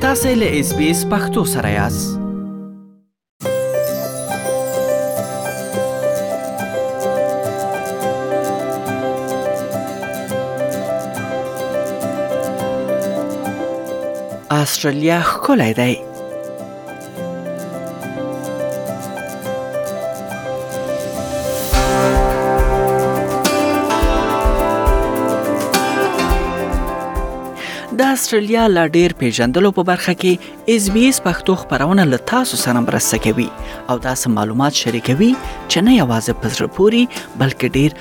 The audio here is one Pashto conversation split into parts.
تاسو له اس بي اس پختو سره یاست استرالیا ښکلی دی. استرالیا لا ډیر پیژندلو په برخه کې اس بي اس پښتو خبرونه له تاسو سره مرسته کوي او داسې معلومات شریکوي چې نه یوازې په زړه پوري بلکې ډیر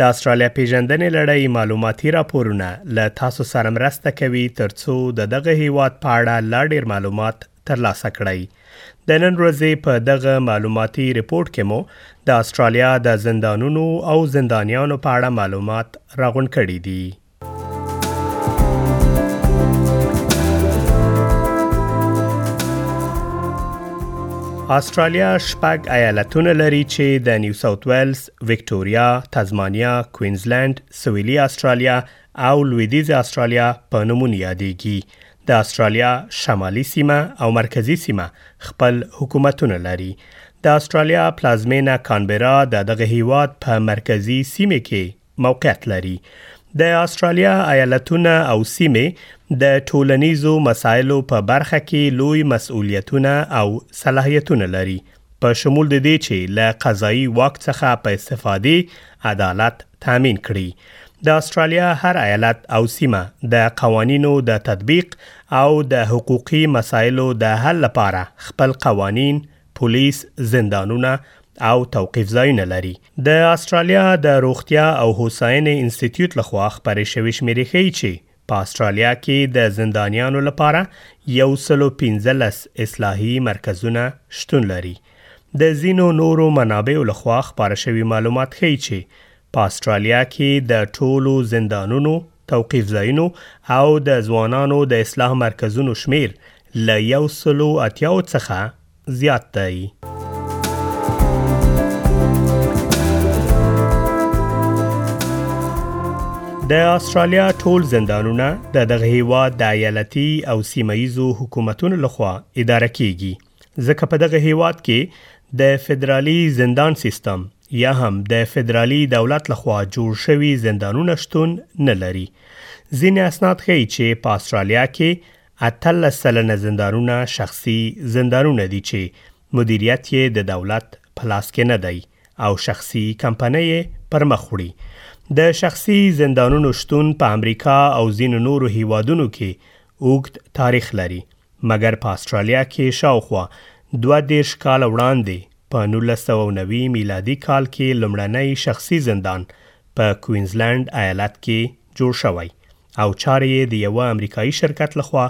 د استرالیا پیژندنې لړۍ معلوماتي راپورونه له تاسو سره مرسته کوي ترڅو د دغه هیواد په اړه لا ډیر معلومات ترلاسه کړئ د نن ورځې په دغه معلوماتي رپورټ کې مو د استرالیا د زندانونو او زندانیانو په اړه معلومات راغونډ کړي دي استرالیا شپږ ایالتونه لري چې د نیو ساوث ویلز، وکټوريا، تازمانیا، کوینزلند، سویلي استرالیا او لویدیځ استرالیا په نومونو یادېږي. د استرالیا شمالي سیمه او مرکزی سیمه خپل حکومتونه لري. د استرالیا پلازمینه کانبرا د دغه هیواد په مرکزی سیمه کې موقعیت لري د استرالیا ایالتونه او سیمه د ټولنیزو مسایلو په برخه کې لوی مسؤلیتونه او صلاحیتونه لري په شمول د دې چې له قضایي واک څخه په استفادې عدالت تامین کړي د استرالیا هر ایالت او سیمه د قوانینو د تطبیق او د حقوقي مسایلو د حل لپاره خپل قوانین، پولیس، زندانونه او توقیف ځایونه لري. د استرالیا د روغتیا او هوساینې انسټیټیوټ لخوا خبرې شوې شمیرې ښیي چې په استرالیا کې د زندانیانو لپاره یو سلو 15 اصلاحي مرکزونه شتون لري د ځینو نورو منابعو لخوا خبره شوی معلومات ښیي چې په استرالیا کې د ټولو زندانونو توقیف ځایونو او د ځوانانو د اصلاح مرکزونو شمیر له یو سلو اتیاو څخه زیات دی. د استرالیا ټول زندانونه د دغه هیواد د ایالتي او سیمایزو حکومتونو لخوا اداره کیږي ځکه په دغه هیواد کې د فدرالي زندان سیستم یا هم د فدرالي دولت لخوا جوړ شوی زندانونه شتون نه لري ځینې اسناد ښیي چې په استرالیا کې اتلس سلنه زندانونه شخصي زندانونه دي چې مدیریت یې د دولت په لاس کې نه دی او شخصي کمپنۍ پر مخ وړي د شخصي زندانونو شتون په امریکا او ځینو نورو هیوادونو کې اوږد تاریخ لري مګر په استرالیا کې شاوخوا دوه دیرش کال وړاندې په 1990 میلادي کال کې لمړنی شخصي زندان په کوینزلند ایالت کې جوړ شوی او چارې یې د یوه امریکایي شرکت لخوا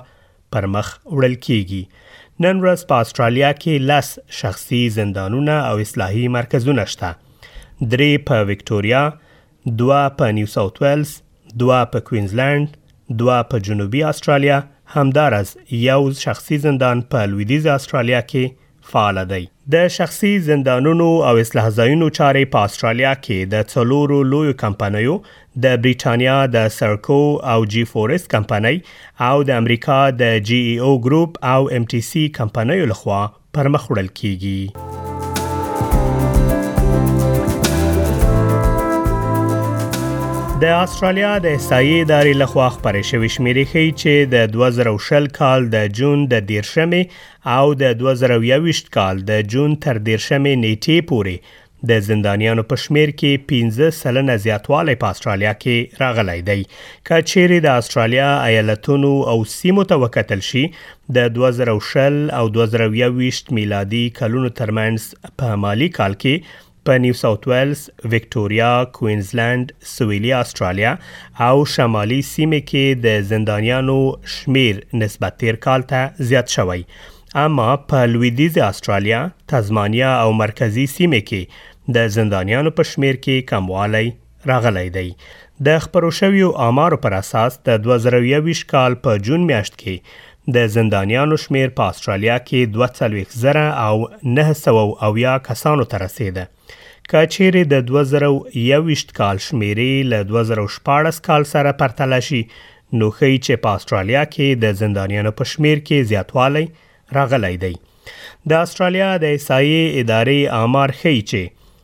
پر مخ وړل کیږي نن ورځ په استرالیا کې لس شخصي زندانونه او اصلاحي مرکزونه شته درې په وکټوریا دوه په نیو ساوت ویلز دوه په کوینزلند دوه په جنوبي استرالیا همدارز یو شخصي زندان په لویدیځ استرالیا کې فعال دی د شخصي زندانونو او اصلاح ځایونو چارې په استرالیا کې د څلورو لویو کمپنیو د بریټانیا د سرکو او جی فورست کمپنۍ او د امریکا د جی ای او ګروپ او ام ټي سي کمپنیو لخوا پر مخ وړل کیږي د استرالیا د احصایې ادارې لخوا خبرې شوې شمیرې ښیي چې د 2020 کال د جون د 13مې او د دوه زره او یوویشت کال د جون تر دېرشمې نېټې پورې د زندانیانو په شمیر کې 15 سلنه زیاتوالی په استرالیا کې راغلی دی که چیرې د استرالیا ایالتونو او سیمو ته وکتل شي د 2020 او 2021 میلادي کلونو ترمنځ په مالی کال کې په نیو ساوت ویلز، وکټوریا، کوینزلند، سویلي استرالیا او شمالي سیمه کې د زندانیانو شمیر نسبت تیر کال ته زیات شوی اما په لویدیز استرالیا، تزمانیا او مرکزی سیمه کې د زندانیانو په شمیر کې کموالی راغلی دی د خبرو شویو آمارو پر اساس د 2021 کال په جون میاشت کې د زندانیانو شمیر په استرالیا کې 240 زره او 900 کسانو ته رسیده که چیرې د 2021 کال شمیرې له 2014 کال سره پرتله شي نو ښیي چې په استرالیا کې د زندانیانو په شمیر کې زیاتوالی راغلی دی د استرالیا د ایسایې ادارې آمار ښیي چې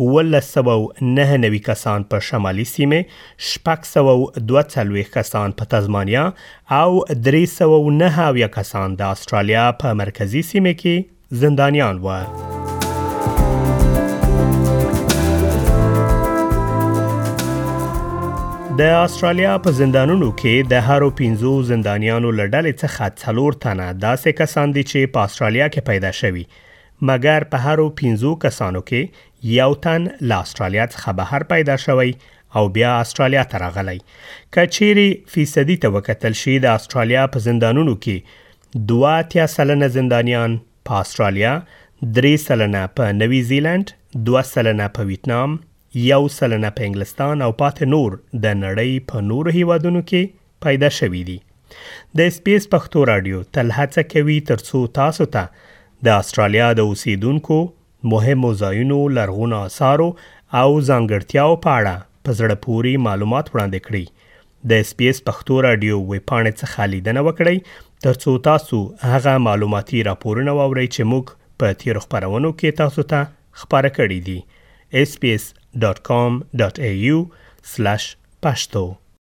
اوولس سوه او نهه نوي کسان په شمالي سیمې، شپږ سوه او دوه څلوېښت کسان په تزمانیا او درې سوه او نهه اویا کسان د استرالیا په مرکزي سیمې کې زندانیان وه. د استرالیا په زندانونو کې د هرو 15 زندانیانو لړل څخه څلور تنه داسې کسان دي چې په استرالیا کې پیدا شوي مګر په هرو پنځو کسانو کې یو تن له استرالیا څخه بهر پیدا شوی او بیا استرالیا ته راغلی که چیرې فیصدي ته وکتل شي د استرالیا په زندانونو کې دوه اتیا سلنه زندانیان په استرالیا درې سلنه په نوي زیلند دوه سلنه په ویتنام یو سلنه په انګلستان او پاتې نور د نړۍ په نورو هیوادونو کې پیدا شوي دي د اسپیس پښتو رادیو تل هڅه کوي ترڅو تاسو ته د استرالیا د اوسیدونکو مهمو ځایونو لرغونو آثارو او ځانګړتیاو په اړه په زړه پوري معلومات وړاندې کړي د اسپیس پښتو رادیو ویب پاڼې څخه لیدنه وکړئ ترڅو تاسو هغه معلوماتي راپورونه واورئ چې موږ په تیرو خبرونو کې تاسو ته خبره کړې دي sps.com.au/pashto